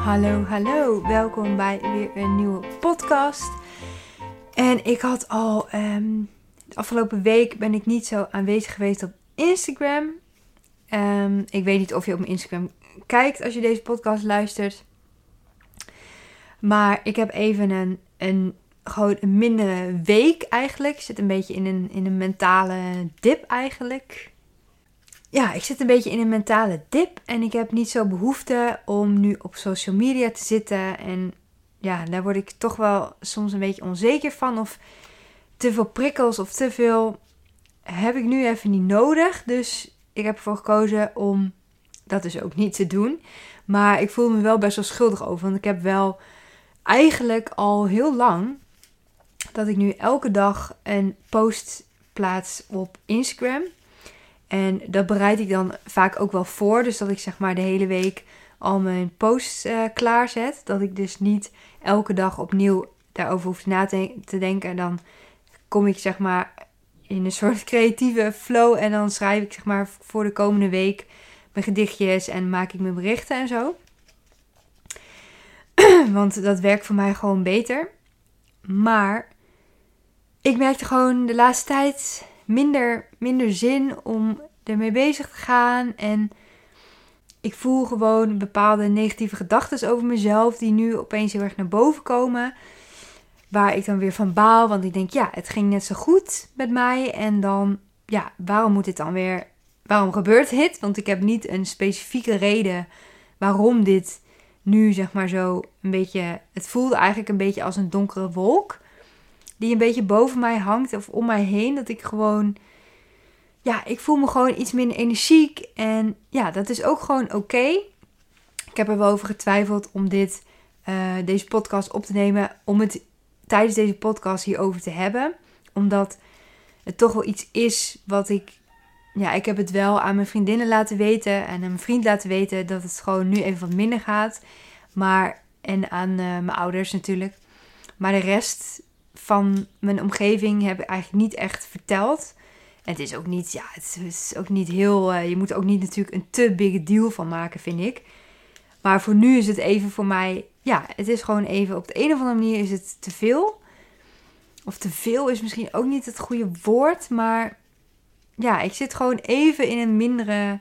Hallo, hallo. Welkom bij weer een nieuwe podcast. En ik had al ehm, de afgelopen week ben ik niet zo aanwezig geweest op Instagram. Ehm, ik weet niet of je op mijn Instagram kijkt als je deze podcast luistert. Maar ik heb even een, een, gewoon een mindere week eigenlijk. Ik zit een beetje in een, in een mentale dip eigenlijk ja, ik zit een beetje in een mentale dip en ik heb niet zo behoefte om nu op social media te zitten. En ja, daar word ik toch wel soms een beetje onzeker van. Of te veel prikkels of te veel heb ik nu even niet nodig. Dus ik heb ervoor gekozen om dat dus ook niet te doen. Maar ik voel me wel best wel schuldig over. Want ik heb wel eigenlijk al heel lang dat ik nu elke dag een post plaats op Instagram. En dat bereid ik dan vaak ook wel voor. Dus dat ik zeg maar de hele week al mijn posts uh, klaarzet. Dat ik dus niet elke dag opnieuw daarover hoef na te denken. En dan kom ik zeg maar in een soort creatieve flow. En dan schrijf ik zeg maar voor de komende week mijn gedichtjes en maak ik mijn berichten en zo. Want dat werkt voor mij gewoon beter. Maar ik merkte gewoon de laatste tijd minder, minder zin om ermee bezig te gaan. En ik voel gewoon bepaalde negatieve gedachten over mezelf die nu opeens heel erg naar boven komen. Waar ik dan weer van baal, want ik denk, ja, het ging net zo goed met mij. En dan, ja, waarom moet dit dan weer, waarom gebeurt dit? Want ik heb niet een specifieke reden waarom dit nu, zeg maar zo, een beetje, het voelde eigenlijk een beetje als een donkere wolk. Die een beetje boven mij hangt of om mij heen. Dat ik gewoon ja, ik voel me gewoon iets minder energiek. En ja, dat is ook gewoon oké. Ik heb er wel over getwijfeld om dit, uh, deze podcast op te nemen. Om het tijdens deze podcast hierover te hebben. Omdat het toch wel iets is wat ik. Ja, ik heb het wel aan mijn vriendinnen laten weten. En aan mijn vriend laten weten dat het gewoon nu even wat minder gaat. Maar. En aan uh, mijn ouders natuurlijk. Maar de rest van mijn omgeving heb ik eigenlijk niet echt verteld het is ook niet, ja, het is ook niet heel. Uh, je moet er ook niet natuurlijk een te big deal van maken, vind ik. Maar voor nu is het even voor mij. Ja, het is gewoon even. Op de een of andere manier is het te veel. Of te veel is misschien ook niet het goede woord. Maar ja, ik zit gewoon even in een mindere,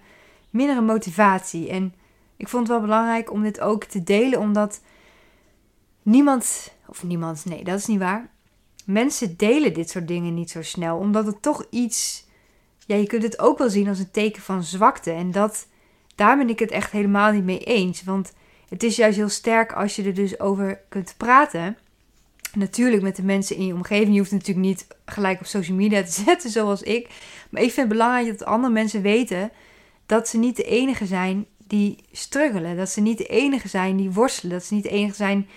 mindere motivatie. En ik vond het wel belangrijk om dit ook te delen, omdat niemand. Of niemand, nee, dat is niet waar mensen delen dit soort dingen niet zo snel, omdat het toch iets. Ja, je kunt het ook wel zien als een teken van zwakte. En dat, daar ben ik het echt helemaal niet mee eens. Want het is juist heel sterk als je er dus over kunt praten. Natuurlijk met de mensen in je omgeving. Je hoeft natuurlijk niet gelijk op social media te zetten zoals ik. Maar ik vind het belangrijk dat andere mensen weten dat ze niet de enige zijn die struggelen. Dat ze niet de enige zijn die worstelen. Dat ze niet de enige zijn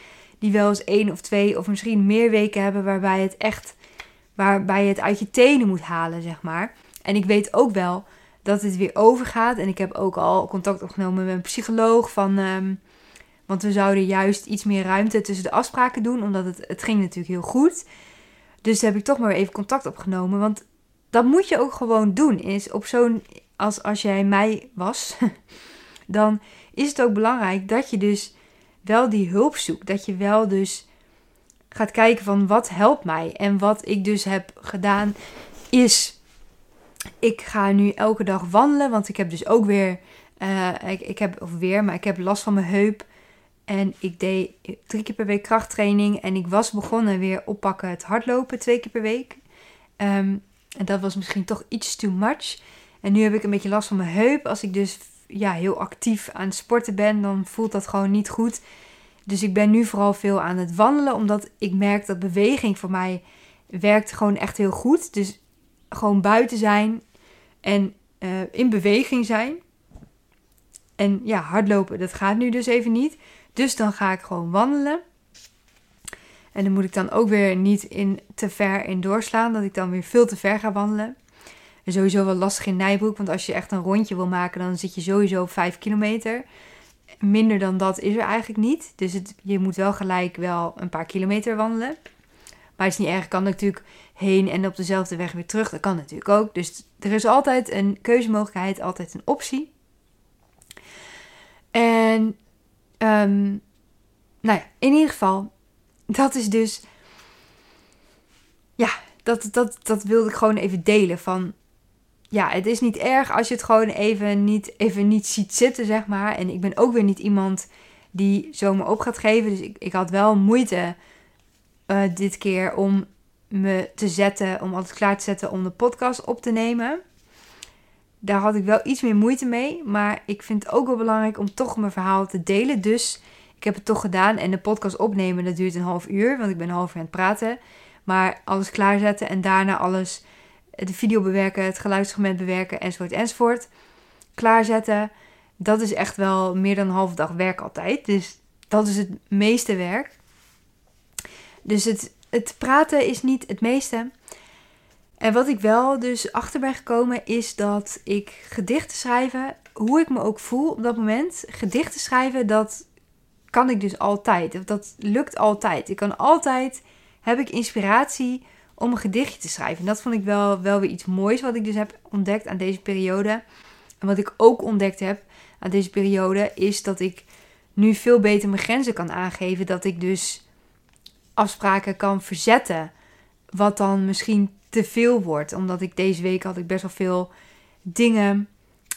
die wel eens één of twee of misschien meer weken hebben waarbij het echt, waarbij je het uit je tenen moet halen, zeg maar. En ik weet ook wel dat het weer overgaat. En ik heb ook al contact opgenomen met een psycholoog van. Um, want we zouden juist iets meer ruimte tussen de afspraken doen, omdat het, het ging natuurlijk heel goed. Dus heb ik toch maar even contact opgenomen. Want dat moet je ook gewoon doen. Is op zo'n. Als, als jij mij was, dan is het ook belangrijk dat je dus wel die hulp zoekt. Dat je wel dus gaat kijken van wat helpt mij. En wat ik dus heb gedaan is, ik ga nu elke dag wandelen. Want ik heb dus ook weer, uh, ik, ik heb, of weer, maar ik heb last van mijn heup. En ik deed drie keer per week krachttraining. En ik was begonnen weer oppakken het hardlopen twee keer per week. Ehm, en dat was misschien toch iets too much. En nu heb ik een beetje last van mijn heup. Als ik dus ja, heel actief aan het sporten ben, dan voelt dat gewoon niet goed. Dus ik ben nu vooral veel aan het wandelen, omdat ik merk dat beweging voor mij werkt gewoon echt heel goed. Dus gewoon buiten zijn en uh, in beweging zijn. En ja, hardlopen, dat gaat nu dus even niet. Dus dan ga ik gewoon wandelen. En dan moet ik dan ook weer niet in te ver in doorslaan, dat ik dan weer veel te ver ga wandelen sowieso wel lastig in Nijbroek. Want als je echt een rondje wil maken, dan zit je sowieso op 5 kilometer. Minder dan dat is er eigenlijk niet. Dus je moet wel gelijk wel een paar kilometer wandelen. Maar het is niet erg. Kan natuurlijk heen en op dezelfde weg weer terug. Dat kan natuurlijk ook. Dus er is altijd een keuzemogelijkheid, altijd een optie. En um, nou ja, in ieder geval, dat is dus. Ja, dat, dat, dat wilde ik gewoon even delen. Van ja, het is niet erg als je het gewoon even niet, even niet ziet zitten, zeg maar. En ik ben ook weer niet iemand die zomaar op gaat geven. Dus ik, ik had wel moeite uh, dit keer om me te zetten, om alles klaar te zetten om de podcast op te nemen. Daar had ik wel iets meer moeite mee. Maar ik vind het ook wel belangrijk om toch mijn verhaal te delen. Dus ik heb het toch gedaan. En de podcast opnemen, dat duurt een half uur. Want ik ben een half uur aan het praten. Maar alles klaarzetten en daarna alles, de video bewerken, het geluidsfragment bewerken, enzovoort, enzovoort. Klaarzetten. Dat is echt wel meer dan een halve dag werk altijd. Dus dat is het meeste werk. Dus het, het praten is niet het meeste. En wat ik wel dus achter ben gekomen is dat ik gedichten schrijven, hoe ik me ook voel op dat moment, gedichten schrijven, dat kan ik dus altijd. Dat lukt altijd. Ik kan altijd, heb ik inspiratie om een gedichtje te schrijven. En dat vond ik wel, wel weer iets moois wat ik dus heb ontdekt aan deze periode. En wat ik ook ontdekt heb aan deze periode is dat ik nu veel beter mijn grenzen kan aangeven. Dat ik dus afspraken kan verzetten. Wat dan misschien te veel wordt. Omdat ik deze week had ik best wel veel dingen.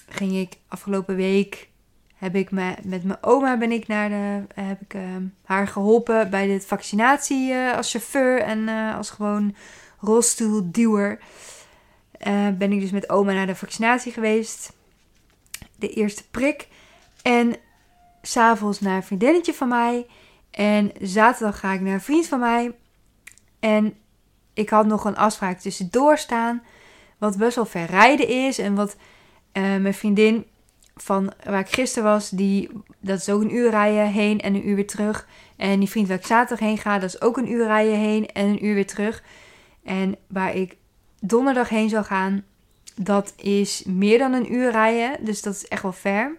Ging ik afgelopen week heb ik me, met mijn oma ben ik naar de, heb ik uh, haar geholpen bij de vaccinatie uh, als chauffeur en uh, als gewoon rolstoelduwer. ben ik dus met oma naar de vaccinatie geweest. De eerste prik. En s'avonds naar een vriendinnetje van mij. En zaterdag ga ik naar een vriend van mij. En ik had nog een afspraak tussendoor staan. Wat best wel ver rijden is. En wat mijn vriendin van waar ik gisteren was, die, dat is ook een uur rijden heen en een uur weer terug. En die vriend waar ik zaterdag heen ga, dat is ook een uur rijden heen en een uur weer terug. En waar ik donderdag heen zou gaan, dat is meer dan een uur rijden. Dus dat is echt wel ver.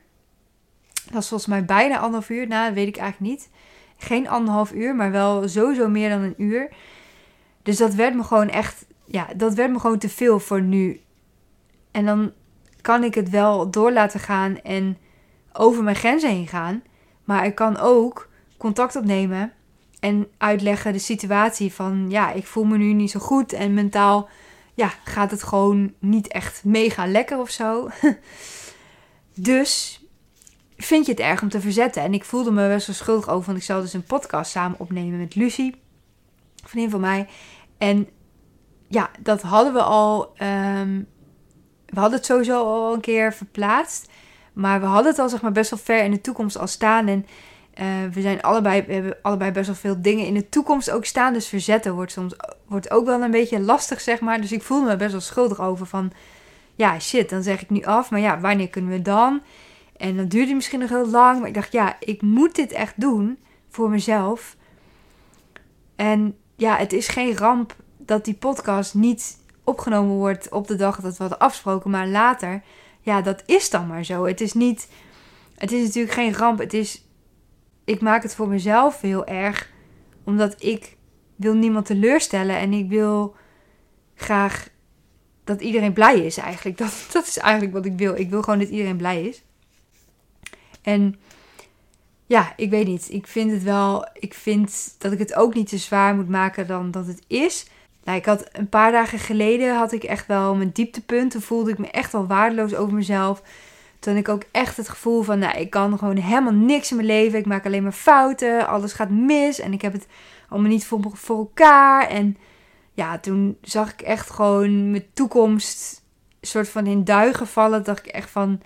Dat is volgens mij bijna anderhalf uur. Nou, dat weet ik eigenlijk niet. Geen anderhalf uur, maar wel sowieso meer dan een uur. Dus dat werd me gewoon echt, ja, dat werd me gewoon te veel voor nu. En dan kan ik het wel door laten gaan en over mijn grenzen heen gaan. Maar ik kan ook contact opnemen en uitleggen de situatie van ja, ik voel me nu niet zo goed en mentaal ja, gaat het gewoon niet echt mega lekker of zo. dus vind je het erg om te verzetten? En ik voelde me best wel schuldig over, want ik zou dus een podcast samen opnemen met Lucie, vriendin van mij. En ja, dat hadden we al ehm, we hadden het sowieso al een keer verplaatst. Maar we hadden het al zeg maar best wel ver in de toekomst al staan. En uh, we zijn allebei, we hebben allebei best wel veel dingen in de toekomst ook staan. Dus verzetten wordt soms wordt ook wel een beetje lastig, zeg maar. Dus ik voelde me best wel schuldig over van... Ja, shit, dan zeg ik nu af. Maar ja, wanneer kunnen we dan? En dan duurde misschien nog heel lang. Maar ik dacht, ja, ik moet dit echt doen voor mezelf. En ja, het is geen ramp dat die podcast niet opgenomen wordt op de dag dat we hadden afgesproken, maar later, ja, dat is dan maar zo. Het is niet, het is natuurlijk geen ramp. Het is, ik maak het voor mezelf heel erg, omdat ik wil niemand teleurstellen en ik wil graag dat iedereen blij is eigenlijk. Dat, dat is eigenlijk wat ik wil. Ik wil gewoon dat iedereen blij is. En ja, ik weet niet. Ik vind het wel. Ik vind dat ik het ook niet te zwaar moet maken dan dat het is. Nou, ik had een paar dagen geleden had ik echt wel mijn dieptepunten. Voelde ik me echt wel waardeloos over mezelf. Toen had ik ook echt het gevoel van, nou, ik kan gewoon helemaal niks in mijn leven. Ik maak alleen maar fouten. Alles gaat mis. En ik heb het allemaal niet voor, voor elkaar. En ja, toen zag ik echt gewoon mijn toekomst soort van in duigen vallen. Toen dacht ik echt van,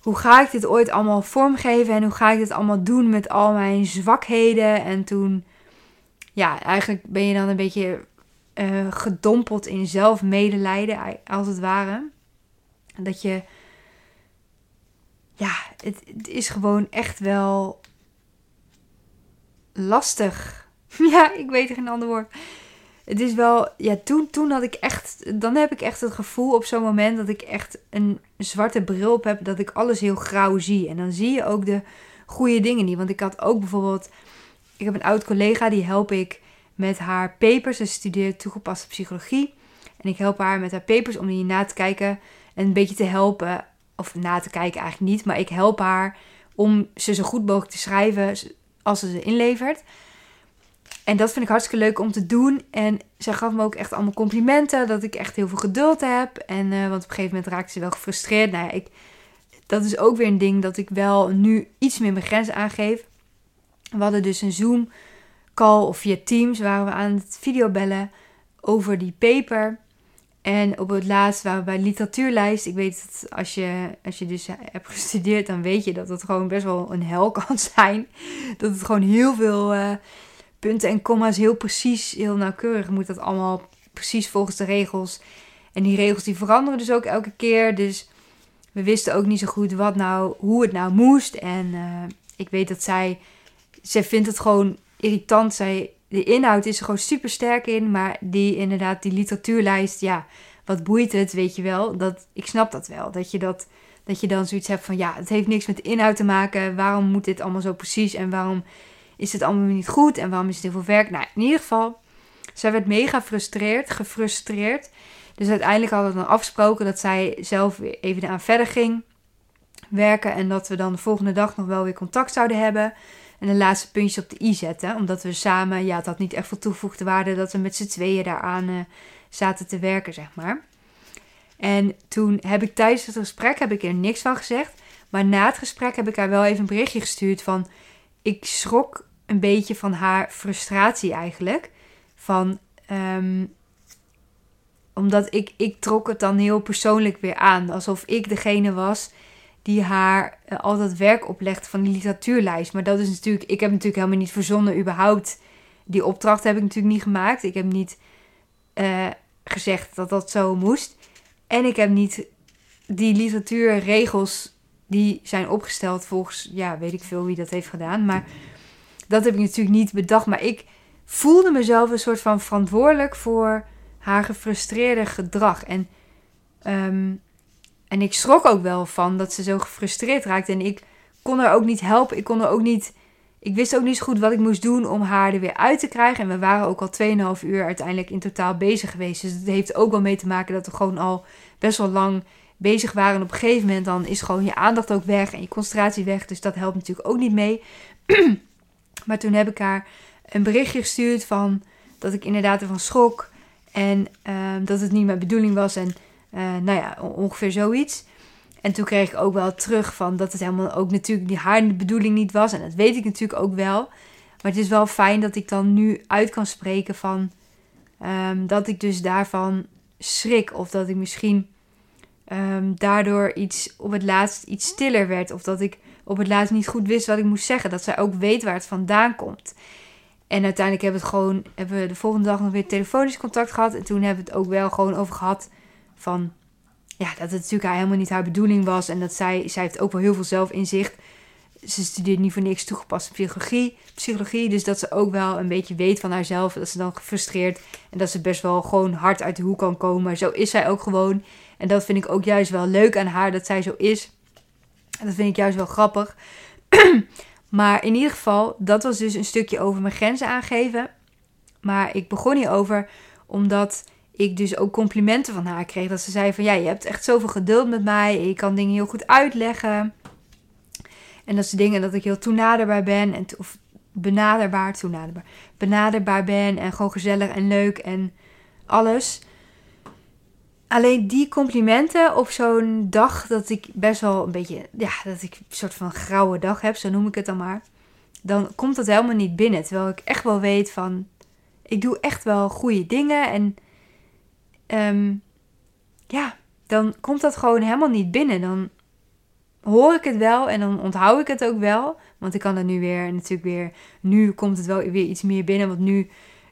hoe ga ik dit ooit allemaal vormgeven? En hoe ga ik dit allemaal doen met al mijn zwakheden? En toen, ja, eigenlijk ben je dan een beetje uh, gedompeld in zelfmedelijden, als het ware. Dat je, ja, het, is gewoon echt wel lastig. ja, ik weet geen ander woord. Het is wel, ja, toen, toen had ik echt, dan heb ik echt het gevoel op zo'n moment dat ik echt een zwarte bril op heb, dat ik alles heel grauw zie. En dan zie je ook de goede dingen niet. Want ik had ook bijvoorbeeld, ik heb een oud collega, die help ik met haar papers. Ze studeert toegepaste psychologie. En ik help haar met haar papers om die na te kijken en een beetje te helpen. Of na te kijken eigenlijk niet, maar ik help haar om ze zo goed mogelijk te schrijven. als ze ze inlevert. En dat vind ik hartstikke leuk om te doen. En zij gaf me ook echt allemaal complimenten. Dat ik echt heel veel geduld heb. En, uh, want op een gegeven moment raakte ze wel gefrustreerd. Nou ja, ik, dat is ook weer een ding dat ik wel nu iets meer mijn grens aangeef. We hadden dus een Zoom call of via Teams waren we aan het videobellen over die paper. En op het laatst waren we bij literatuurlijst. Ik weet dat als je, als je dus hebt gestudeerd, dan weet je dat het gewoon best wel een hel kan zijn. Dat het gewoon heel veel uh, punten en comma's heel precies, heel nauwkeurig moet dat allemaal precies volgens de regels. En die regels die veranderen dus ook elke keer. Dus we wisten ook niet zo goed wat nou, hoe het nou moest. En uh, ik weet dat zij, zij vindt het gewoon irritant. Zij, de inhoud is er gewoon super sterk in. Maar die inderdaad, die literatuurlijst, ja, wat boeit het, weet je wel. Dat, ik snap dat wel. Dat je, dat, dat je dan zoiets hebt van, ja, het heeft niks met de inhoud te maken. Waarom moet dit allemaal zo precies? En waarom is het allemaal niet goed? En waarom is het heel veel werk? Nou, in ieder geval, zij werd mega frustreerd, gefrustreerd. Dus uiteindelijk hadden we dan afgesproken dat zij zelf weer even eraan verder ging werken. En dat we dan de volgende dag nog wel weer contact zouden hebben. En de laatste puntjes op de i zetten. Omdat we samen, ja, het had niet echt veel toegevoegde waarde dat we met z'n tweeën daaraan uh, zaten te werken, zeg maar. En toen heb ik tijdens het gesprek heb ik er niks van gezegd. Maar na het gesprek heb ik haar wel even een berichtje gestuurd van... Ik schrok een beetje van haar frustratie eigenlijk. Van, um, omdat ik, ik trok het dan heel persoonlijk weer aan. Alsof ik degene was die haar uh, al dat werk oplegt van die literatuurlijst. Maar dat is natuurlijk, ik heb natuurlijk helemaal niet verzonnen überhaupt. Die opdracht heb ik natuurlijk niet gemaakt. Ik heb niet uh, gezegd dat dat zo moest. En ik heb niet die literatuurregels die zijn opgesteld volgens, ja, weet ik veel wie dat heeft gedaan. Maar dat heb ik natuurlijk niet bedacht. Maar ik voelde mezelf een soort van verantwoordelijk voor haar gefrustreerde gedrag. En, um, en ik schrok ook wel van dat ze zo gefrustreerd raakte. En ik kon haar ook niet helpen. Ik kon er ook niet. Ik wist ook niet zo goed wat ik moest doen om haar er weer uit te krijgen. En we waren ook al 2,5 uur uiteindelijk in totaal bezig geweest. Dus het heeft ook wel mee te maken dat we gewoon al best wel lang bezig waren. En op een gegeven moment dan is gewoon je aandacht ook weg en je concentratie weg. Dus dat helpt natuurlijk ook niet mee. maar toen heb ik haar een berichtje gestuurd van dat ik inderdaad ervan schrok. En uh, dat het niet mijn bedoeling was. En uh, nou ja, ongeveer zoiets. En toen kreeg ik ook wel terug van dat het helemaal ook natuurlijk haar bedoeling niet was. En dat weet ik natuurlijk ook wel. Maar het is wel fijn dat ik dan nu uit kan spreken van um, dat ik dus daarvan schrik. Of dat ik misschien um, daardoor iets op het laatst iets stiller werd. Of dat ik op het laatst niet goed wist wat ik moest zeggen. Dat zij ook weet waar het vandaan komt. En uiteindelijk hebben we het gewoon, hebben we de volgende dag nog weer telefonisch contact gehad. En toen hebben we het ook wel gewoon over gehad van, ja, dat het natuurlijk helemaal niet haar bedoeling was. En dat zij, zij heeft ook wel heel veel zelfinzicht. Ze studeert niet voor niks toegepaste psychologie, psychologie. Dus dat ze ook wel een beetje weet van haarzelf. Dat ze dan gefrustreerd en dat ze best wel gewoon hard uit de hoek kan komen. Zo is zij ook gewoon. En dat vind ik ook juist wel leuk aan haar, dat zij zo is. En dat vind ik juist wel grappig. Maar in ieder geval, dat was dus een stukje over mijn grenzen aangeven. Maar ik begon hierover omdat ik dus ook complimenten van haar kreeg. Dat ze zei van ja, je hebt echt zoveel geduld met mij. Je kan dingen heel goed uitleggen. En dat ze dingen dat ik heel toenaderbaar ben. En of benaderbaar, toenaderbaar. Benaderbaar ben en gewoon gezellig en leuk en alles. Alleen die complimenten op zo'n dag dat ik best wel een beetje, ja, dat ik een soort van grauwe dag heb, zo noem ik het dan maar. Dan komt dat helemaal niet binnen. Terwijl ik echt wel weet van, ik doe echt wel goede dingen. En um, ja, dan komt dat gewoon helemaal niet binnen. Dan hoor ik het wel en dan onthoud ik het ook wel. Want ik kan er nu weer, natuurlijk weer, nu komt het wel weer iets meer binnen. Want nu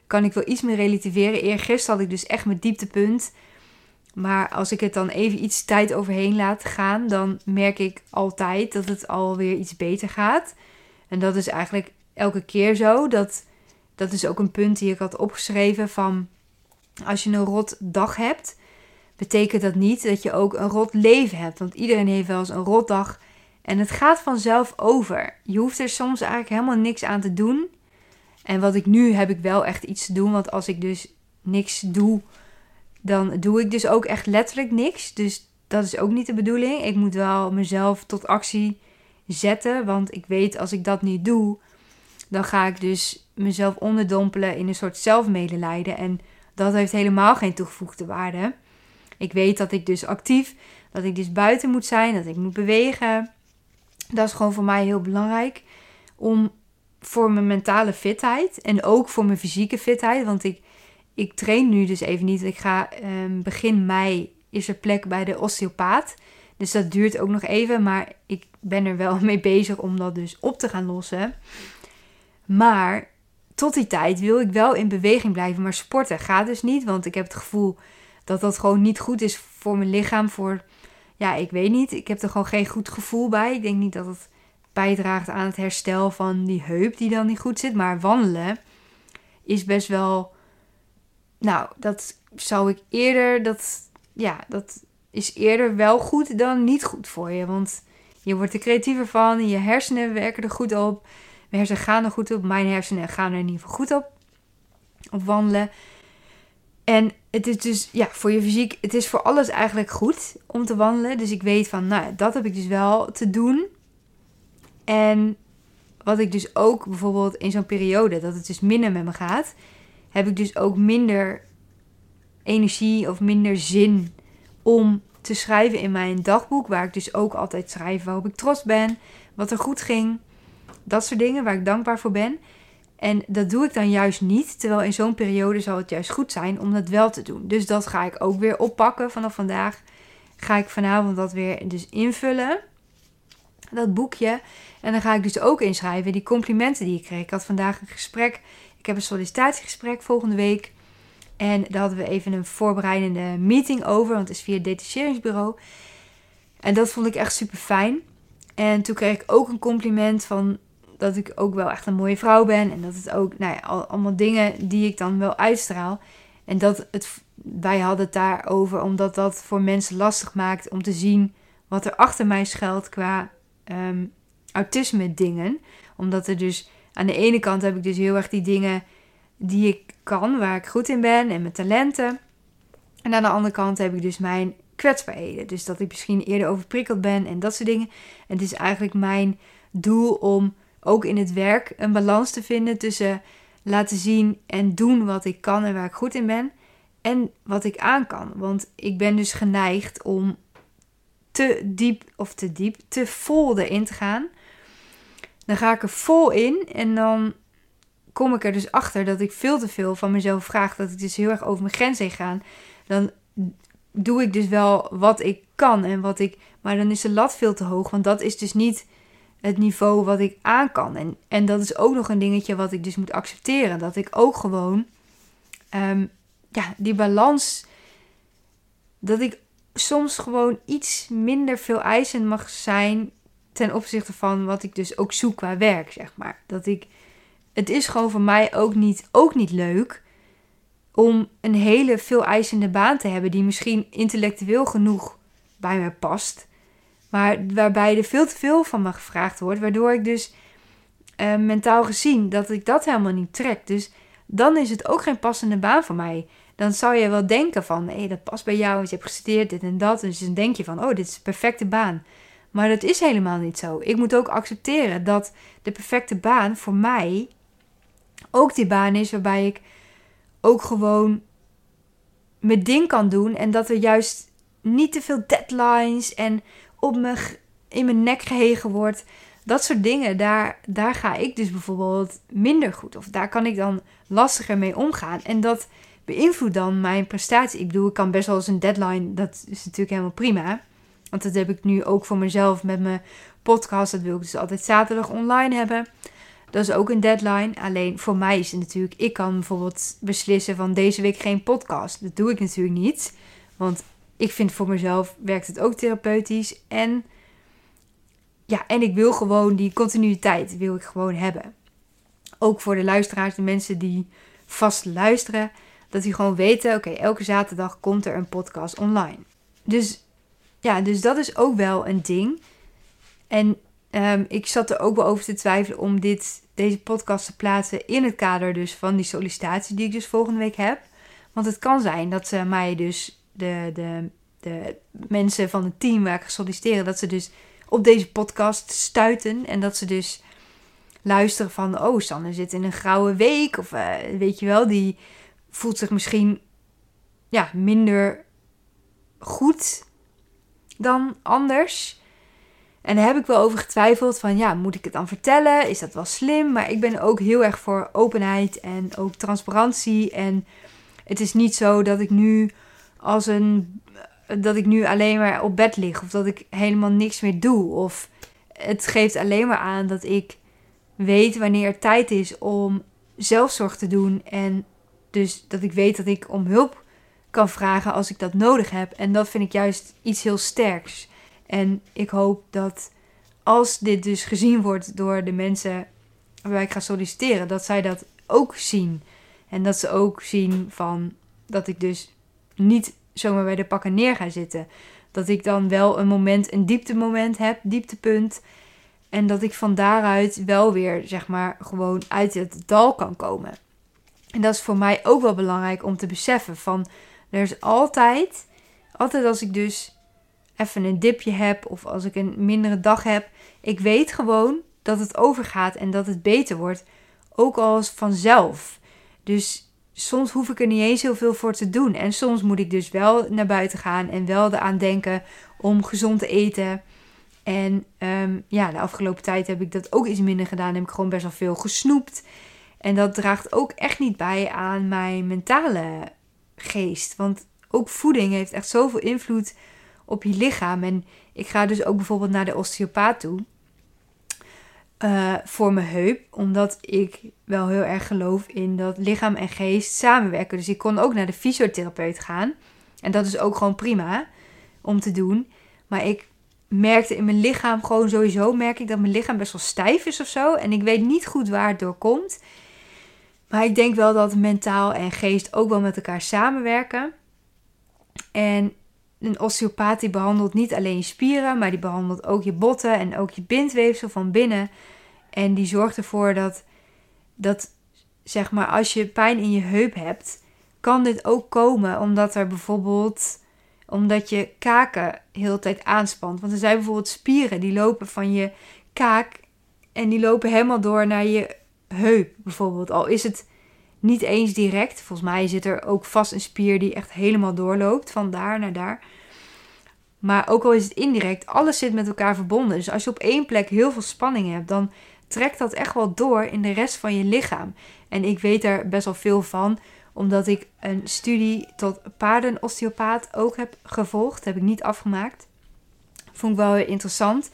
kan ik wel iets meer relativeren. Eergisteren had ik dus echt mijn dieptepunt maar als ik het dan even iets tijd overheen laat gaan, dan merk ik altijd dat het alweer iets beter gaat. En dat is eigenlijk elke keer zo. Dat, dat is ook een punt die ik had opgeschreven van als je een rot dag hebt, betekent dat niet dat je ook een rot leven hebt. Want iedereen heeft wel eens een rotdag en het gaat vanzelf over. Je hoeft er soms eigenlijk helemaal niks aan te doen. En wat ik nu heb ik wel echt iets te doen, want als ik dus niks doe dan doe ik dus ook echt letterlijk niks. Dus dat is ook niet de bedoeling. Ik moet wel mezelf tot actie zetten. Want ik weet als ik dat niet doe, dan ga ik dus mezelf onderdompelen in een soort zelfmedelijden. En dat heeft helemaal geen toegevoegde waarde. Ik weet dat ik dus actief, dat ik dus buiten moet zijn, dat ik moet bewegen. Dat is gewoon voor mij heel belangrijk. Om voor mijn mentale fitheid en ook voor mijn fysieke fitheid. Want ik, ik train nu dus even niet. Ik ga um, begin mei is er plek bij de osteopaat. Dus dat duurt ook nog even. Maar ik ben er wel mee bezig om dat dus op te gaan lossen. Maar tot die tijd wil ik wel in beweging blijven. Maar sporten gaat dus niet. Want ik heb het gevoel dat dat gewoon niet goed is voor mijn lichaam. Voor, ja, ik weet niet. Ik heb er gewoon geen goed gevoel bij. Ik denk niet dat het bijdraagt aan het herstel van die heup die dan niet goed zit. Maar wandelen is best wel. Nou, dat zou ik eerder. Dat, ja, dat is eerder wel goed dan niet goed voor je. Want je wordt er creatiever van. Je hersenen werken er goed op. Mijn hersenen gaan er goed op. Mijn hersenen gaan er in ieder geval goed op. Op wandelen. En het is dus, ja, voor je fysiek, het is voor alles eigenlijk goed om te wandelen. Dus ik weet van, nou, dat heb ik dus wel te doen. En wat ik dus ook bijvoorbeeld in zo'n periode dat het dus minder met me gaat, heb ik dus ook minder energie of minder zin om te schrijven in mijn dagboek. Waar ik dus ook altijd schrijf waarop ik trots ben, wat er goed ging. Dat soort dingen waar ik dankbaar voor ben. En dat doe ik dan juist niet. Terwijl in zo'n periode zal het juist goed zijn om dat wel te doen. Dus dat ga ik ook weer oppakken vanaf vandaag. Ga ik vanavond dat weer dus invullen. Dat boekje. En dan ga ik dus ook inschrijven die complimenten die ik kreeg. Ik had vandaag een gesprek. Ik heb een sollicitatiegesprek volgende week. En daar hadden we even een voorbereidende meeting over. Want het is via het detacheringsbureau. En dat vond ik echt super fijn. En toen kreeg ik ook een compliment van dat ik ook wel echt een mooie vrouw ben. En dat het ook, nou ja, allemaal dingen die ik dan wel uitstraal. En dat het, wij hadden het daarover, omdat dat voor mensen lastig maakt om te zien wat er achter mij schuilt qua um, autisme dingen. Omdat er dus aan de ene kant heb ik dus heel erg die dingen die ik kan, waar ik goed in ben en mijn talenten. En aan de andere kant heb ik dus mijn kwetsbaarheden. Dus dat ik misschien eerder overprikkeld ben en dat soort dingen. En het is eigenlijk mijn doel om ook in het werk een balans te vinden tussen laten zien en doen wat ik kan en waar ik goed in ben. En wat ik aan kan. Want ik ben dus geneigd om te diep of te diep, te vol erin te gaan. Dan ga ik er vol in en dan kom ik er dus achter dat ik veel te veel van mezelf vraag. Dat ik dus heel erg over mijn grens heen ga. Dan doe ik dus wel wat ik kan en wat ik. Maar dan is de lat veel te hoog. Want dat is dus niet het niveau wat ik aan kan. En, en dat is ook nog een dingetje wat ik dus moet accepteren. Dat ik ook gewoon um, ja, die balans. Dat ik soms gewoon iets minder veel eisend mag zijn ten opzichte van wat ik dus ook zoek qua werk, zeg maar. Dat ik, het is gewoon voor mij ook niet, ook niet leuk om een hele veel eisende baan te hebben die misschien intellectueel genoeg bij mij past, maar waarbij er veel te veel van me gevraagd wordt, waardoor ik dus uh, mentaal gezien dat ik dat helemaal niet trek. Dus dan is het ook geen passende baan voor mij dan zou je wel denken van, hé, dat past bij jou, je hebt gestudeerd, dit en dat. Dus dan denk je van, oh, dit is de perfecte baan. Maar dat is helemaal niet zo. Ik moet ook accepteren dat de perfecte baan voor mij ook die baan is waarbij ik ook gewoon mijn ding kan doen. En dat er juist niet te veel deadlines en op me, in mijn nek gehegen wordt. Dat soort dingen, daar, daar ga ik dus bijvoorbeeld minder goed. Of daar kan ik dan lastiger mee omgaan. En dat beïnvloedt dan mijn prestatie. Ik bedoel, ik kan best wel eens een deadline, dat is natuurlijk helemaal prima. Want dat heb ik nu ook voor mezelf met mijn podcast. Dat wil ik dus altijd zaterdag online hebben. Dat is ook een deadline. Alleen voor mij is het natuurlijk, ik kan bijvoorbeeld beslissen van deze week geen podcast. Dat doe ik natuurlijk niet. Want ik vind voor mezelf werkt het ook therapeutisch. En ja, en ik wil gewoon die continuïteit wil ik gewoon hebben. Ook voor de luisteraars, de mensen die vast luisteren. Dat die gewoon weten, oké, elke zaterdag komt er een podcast online. Dus ja, dus dat is ook wel een ding. En ehm, ik zat er ook wel over te twijfelen om dit, deze podcast te plaatsen in het kader dus van die sollicitatie die ik dus volgende week heb. Want het kan zijn dat ze mij dus, de, de, de mensen van het team waar ik solliciteren, dat ze dus op deze podcast stuiten. En dat ze dus luisteren van, oh, Sanne zit in een grauwe week. Of uh, weet je wel, die voelt zich misschien ja, minder goed dan anders. En daar heb ik wel over getwijfeld van, ja, moet ik het dan vertellen? Is dat wel slim? Maar ik ben ook heel erg voor openheid en ook transparantie. En het is niet zo dat ik nu als een dat ik nu alleen maar op bed lig of dat ik helemaal niks meer doe. Of het geeft alleen maar aan dat ik weet wanneer het tijd is om zelfzorg te doen. En dus dat ik weet dat ik om hulp kan vragen als ik dat nodig heb. En dat vind ik juist iets heel sterks. En ik hoop dat als dit dus gezien wordt door de mensen waarbij ik ga solliciteren, dat zij dat ook zien. En dat ze ook zien van dat ik dus niet zomaar bij de pakken neer ga zitten. Dat ik dan wel een moment, een dieptemoment heb, dieptepunt. En dat ik van daaruit wel weer, zeg maar, gewoon uit het dal kan komen. En dat is voor mij ook wel belangrijk om te beseffen. Van er is altijd, altijd als ik dus even een dipje heb of als ik een mindere dag heb, ik weet gewoon dat het overgaat en dat het beter wordt. Ook als vanzelf. Dus soms hoef ik er niet eens heel veel voor te doen. En soms moet ik dus wel naar buiten gaan en wel eraan denken om gezond te eten. En um, ja, de afgelopen tijd heb ik dat ook iets minder gedaan. Heb ik gewoon best wel veel gesnoept. En dat draagt ook echt niet bij aan mijn mentale geest. Want ook voeding heeft echt zoveel invloed op je lichaam. En ik ga dus ook bijvoorbeeld naar de osteopaat toe. Uh, voor mijn heup. Omdat ik wel heel erg geloof in dat lichaam en geest samenwerken. Dus ik kon ook naar de fysiotherapeut gaan. En dat is ook gewoon prima om te doen. Maar ik merkte in mijn lichaam gewoon sowieso merk ik dat mijn lichaam best wel stijf is of zo. En ik weet niet goed waar het door komt. Maar ik denk wel dat mentaal en geest ook wel met elkaar samenwerken. En een osteopaat die behandelt niet alleen je spieren, maar die behandelt ook je botten en ook je bindweefsel van binnen. En die zorgt ervoor dat, dat zeg maar, als je pijn in je heup hebt, kan dit ook komen omdat er bijvoorbeeld, omdat je kaken heel tijd aanspant. Want er zijn bijvoorbeeld spieren die lopen van je kaak en die lopen helemaal door naar je heup bijvoorbeeld. Al is het niet eens direct. Volgens mij zit er ook vast een spier die echt helemaal doorloopt van daar naar daar. Maar ook al is het indirect, alles zit met elkaar verbonden. Dus als je op één plek heel veel spanning hebt, dan trekt dat echt wel door in de rest van je lichaam. En ik weet er best wel veel van, omdat ik een studie tot paardenosteopaat ook heb gevolgd. heb ik niet afgemaakt. Vond ik wel heel interessant.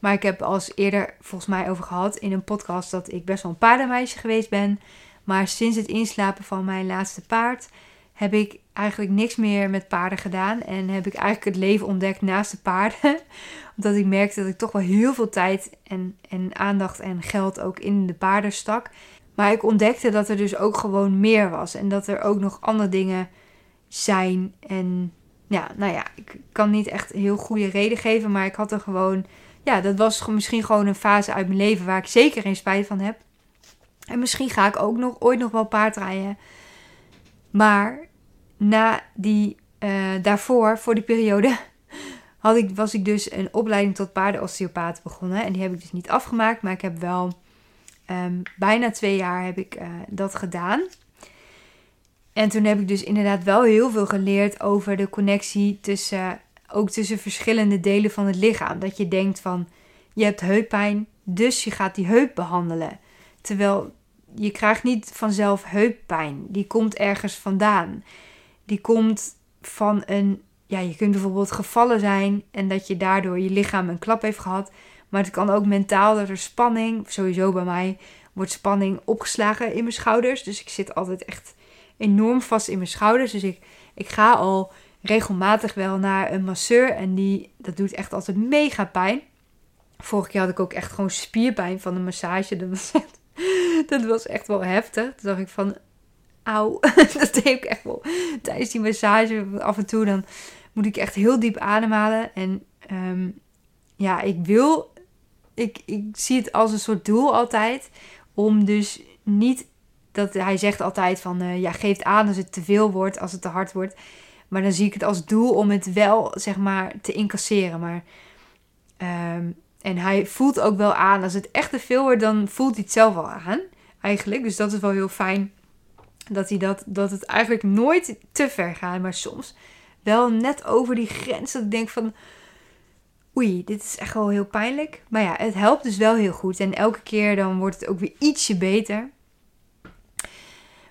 Maar ik heb als eerder volgens mij over gehad in een podcast dat ik best wel een paardenmeisje geweest ben. Maar sinds het inslapen van mijn laatste paard heb ik eigenlijk niks meer met paarden gedaan. En heb ik eigenlijk het leven ontdekt naast de paarden. Omdat ik merkte dat ik toch wel heel veel tijd en, en aandacht en geld ook in de paarden stak. Maar ik ontdekte dat er dus ook gewoon meer was. En dat er ook nog andere dingen zijn. En ja, nou ja, ik kan niet echt heel goede reden geven. Maar ik had er gewoon. Ja, dat was misschien gewoon een fase uit mijn leven waar ik zeker geen spijt van heb. En misschien ga ik ook nog ooit nog wel paardrijden. Maar na die, uh, daarvoor, voor die periode, had ik, was ik dus een opleiding tot paardenosteopaat begonnen. En die heb ik dus niet afgemaakt, maar ik heb wel um, bijna twee jaar heb ik uh, dat gedaan. En toen heb ik dus inderdaad wel heel veel geleerd over de connectie tussen, ook tussen verschillende delen van het lichaam. Dat je denkt van, je hebt heuppijn, dus je gaat die heup behandelen. Terwijl je krijgt niet vanzelf heuppijn. Die komt ergens vandaan. Die komt van een. Ja, je kunt bijvoorbeeld gevallen zijn en dat je daardoor je lichaam een klap heeft gehad. Maar het kan ook mentaal dat er spanning, sowieso bij mij, wordt spanning opgeslagen in mijn schouders. Dus ik zit altijd echt enorm vast in mijn schouders. Dus ik, ik ga al regelmatig wel naar een masseur en die, dat doet echt altijd mega pijn. Vorige keer had ik ook echt gewoon spierpijn van de massage. Dat was echt dat was echt wel heftig. Toen dacht ik van, auw. dat deed ik echt wel. Tijdens die massage af en toe dan moet ik echt heel diep ademhalen. En ehm, ja, ik wil... Ik, ik zie het als een soort doel altijd. Om dus niet... Dat, hij zegt altijd van, uh, ja, geef aan als het te veel wordt, als het te hard wordt. Maar dan zie ik het als doel om het wel, zeg maar, te incasseren. Maar um, En hij voelt ook wel aan, als het echt te veel wordt, dan voelt hij het zelf al aan. Eigenlijk. Dus dat is wel heel fijn. Dat, hij dat, dat het eigenlijk nooit te ver gaat, maar soms wel net over die grens. Dat ik denk van, oei, dit is echt wel heel pijnlijk. Maar ja, het helpt dus wel heel goed. En elke keer dan wordt het ook weer ietsje beter.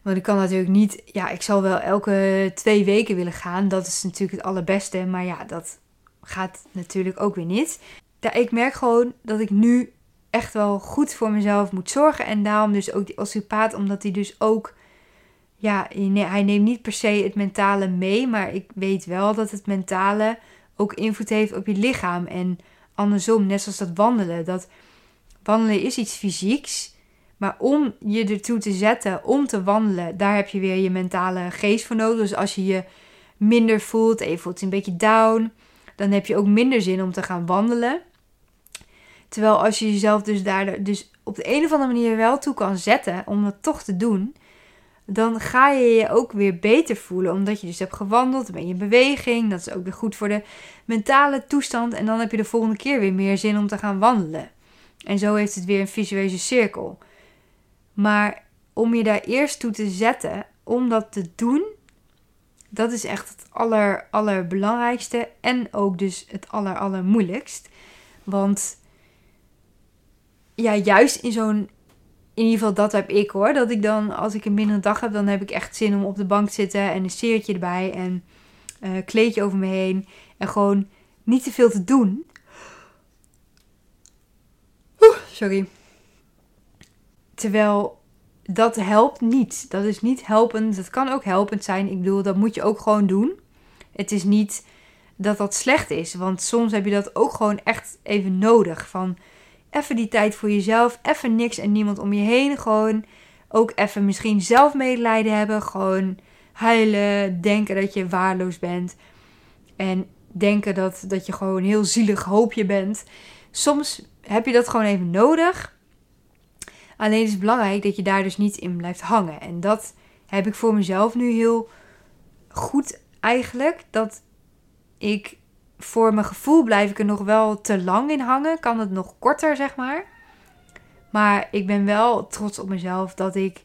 Want ik kan natuurlijk niet, ja, ik zal wel elke twee weken willen gaan. Dat is natuurlijk het allerbeste. Maar ja, dat gaat natuurlijk ook weer niet. Ja, ik merk gewoon dat ik nu echt wel goed voor mezelf moet zorgen. En daarom dus ook die osteopaat, omdat hij dus ook, ja, hij neemt niet per se het mentale mee. Maar ik weet wel dat het mentale ook invloed heeft op je lichaam. En andersom, net zoals dat wandelen. Dat wandelen is iets fysieks. Maar om je ertoe te zetten om te wandelen, daar heb je weer je mentale geest voor nodig. Dus als je je minder voelt en je voelt je een beetje down, dan heb je ook minder zin om te gaan wandelen. Terwijl als je jezelf dus daar dus op de een of andere manier wel toe kan zetten om dat toch te doen, dan ga je je ook weer beter voelen. Omdat je dus hebt gewandeld, dan ben je in beweging. Dat is ook weer goed voor de mentale toestand. En dan heb je de volgende keer weer meer zin om te gaan wandelen. En zo heeft het weer een visuele cirkel. Maar om je daar eerst toe te zetten, om dat te doen, dat is echt het aller, allerbelangrijkste. En ook dus het aller, allermoeilijkst. Want ja, juist in zo'n. In ieder geval, dat heb ik hoor. Dat ik dan, als ik een mindere dag heb, dan heb ik echt zin om op de bank te zitten en een seertje erbij en uh, kleedje over me heen. En gewoon niet te veel te doen. Oeh, sorry. Terwijl dat helpt niet. Dat is niet helpend. Dat kan ook helpend zijn. Ik bedoel, dat moet je ook gewoon doen. Het is niet dat dat slecht is. Want soms heb je dat ook gewoon echt even nodig. Van even die tijd voor jezelf. Even niks en niemand om je heen. Gewoon ook even misschien zelf medelijden hebben. Gewoon huilen. Denken dat je waarloos bent. En denken dat, dat je gewoon een heel zielig hoopje bent. Soms heb je dat gewoon even nodig. Alleen is het belangrijk dat je daar dus niet in blijft hangen. En dat heb ik voor mezelf nu heel goed eigenlijk. Dat ik voor mijn gevoel blijf ik er nog wel te lang in hangen. Kan het nog korter, zeg maar. Maar ik ben wel trots op mezelf dat ik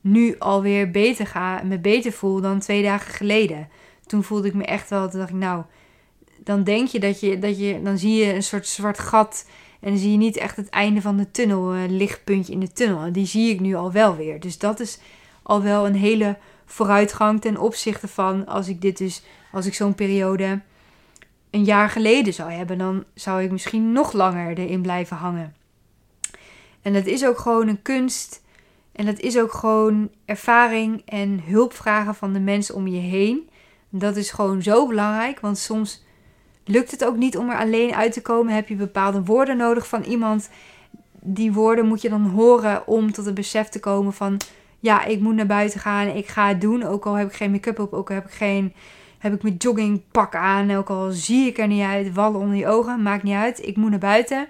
nu alweer beter ga. Me beter voel dan twee dagen geleden. Toen voelde ik me echt wel. Toen dacht ik, nou, dan denk je dat je, dat je. Dan zie je een soort zwart gat en dan zie je niet echt het einde van de tunnel, een eh, lichtpuntje in de tunnel. En die zie ik nu al wel weer. Dus dat is al wel een hele vooruitgang ten opzichte van als ik dit dus, als ik zo'n periode een jaar geleden zou hebben, dan zou ik misschien nog langer erin blijven hangen. En dat is ook gewoon een kunst. En dat is ook gewoon ervaring en hulp vragen van de mensen om je heen. Dat is gewoon zo belangrijk, want soms Lukt het ook niet om er alleen uit te komen? Heb je bepaalde woorden nodig van iemand? Die woorden moet je dan horen om tot het besef te komen van... Ja, ik moet naar buiten gaan. Ik ga het doen. Ook al heb ik geen make-up op. Ook al heb ik geen... Heb ik mijn joggingpak aan. Ook al zie ik er niet uit. Wallen onder je ogen. Maakt niet uit. Ik moet naar buiten.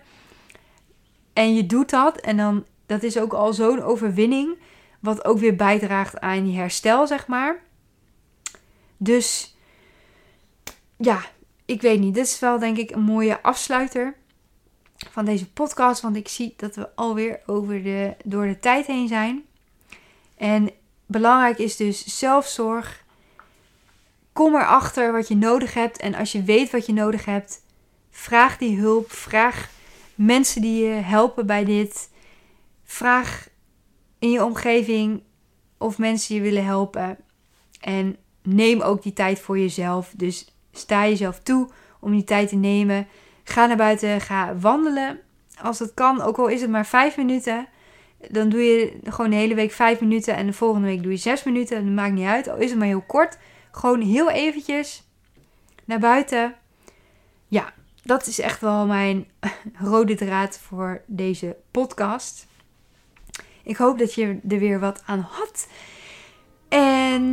En je doet dat. En dan... Dat is ook al zo'n overwinning. Wat ook weer bijdraagt aan je herstel, zeg maar. Dus... Ja, ik weet niet. Dit is wel denk ik een mooie afsluiter van deze podcast. Want ik zie dat we alweer over de, door de tijd heen zijn. En belangrijk is dus zelfzorg. Kom erachter wat je nodig hebt. En als je weet wat je nodig hebt, vraag die hulp. Vraag mensen die je helpen bij dit. Vraag in je omgeving of mensen je willen helpen. En neem ook die tijd voor jezelf. Dus sta jezelf toe om die tijd te nemen. Ga naar buiten, ga wandelen. Als dat kan, ook al is het maar vijf minuten. Dan doe je gewoon de hele week vijf minuten. En de volgende week doe je zes minuten. Dat maakt niet uit. Al is het maar heel kort. Gewoon heel eventjes naar buiten. Ja, dat is echt wel mijn rode draad voor deze podcast. Ik hoop dat je er weer wat aan had. En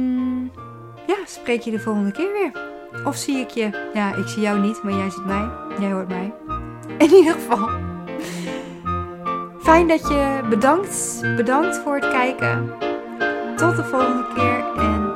ja, spreek je de volgende keer weer. Of zie ik je? Ja, ik zie jou niet, maar jij ziet mij. Jij hoort mij. In ieder geval. Fijn dat je bedankt. Bedankt voor het kijken. Tot de volgende keer en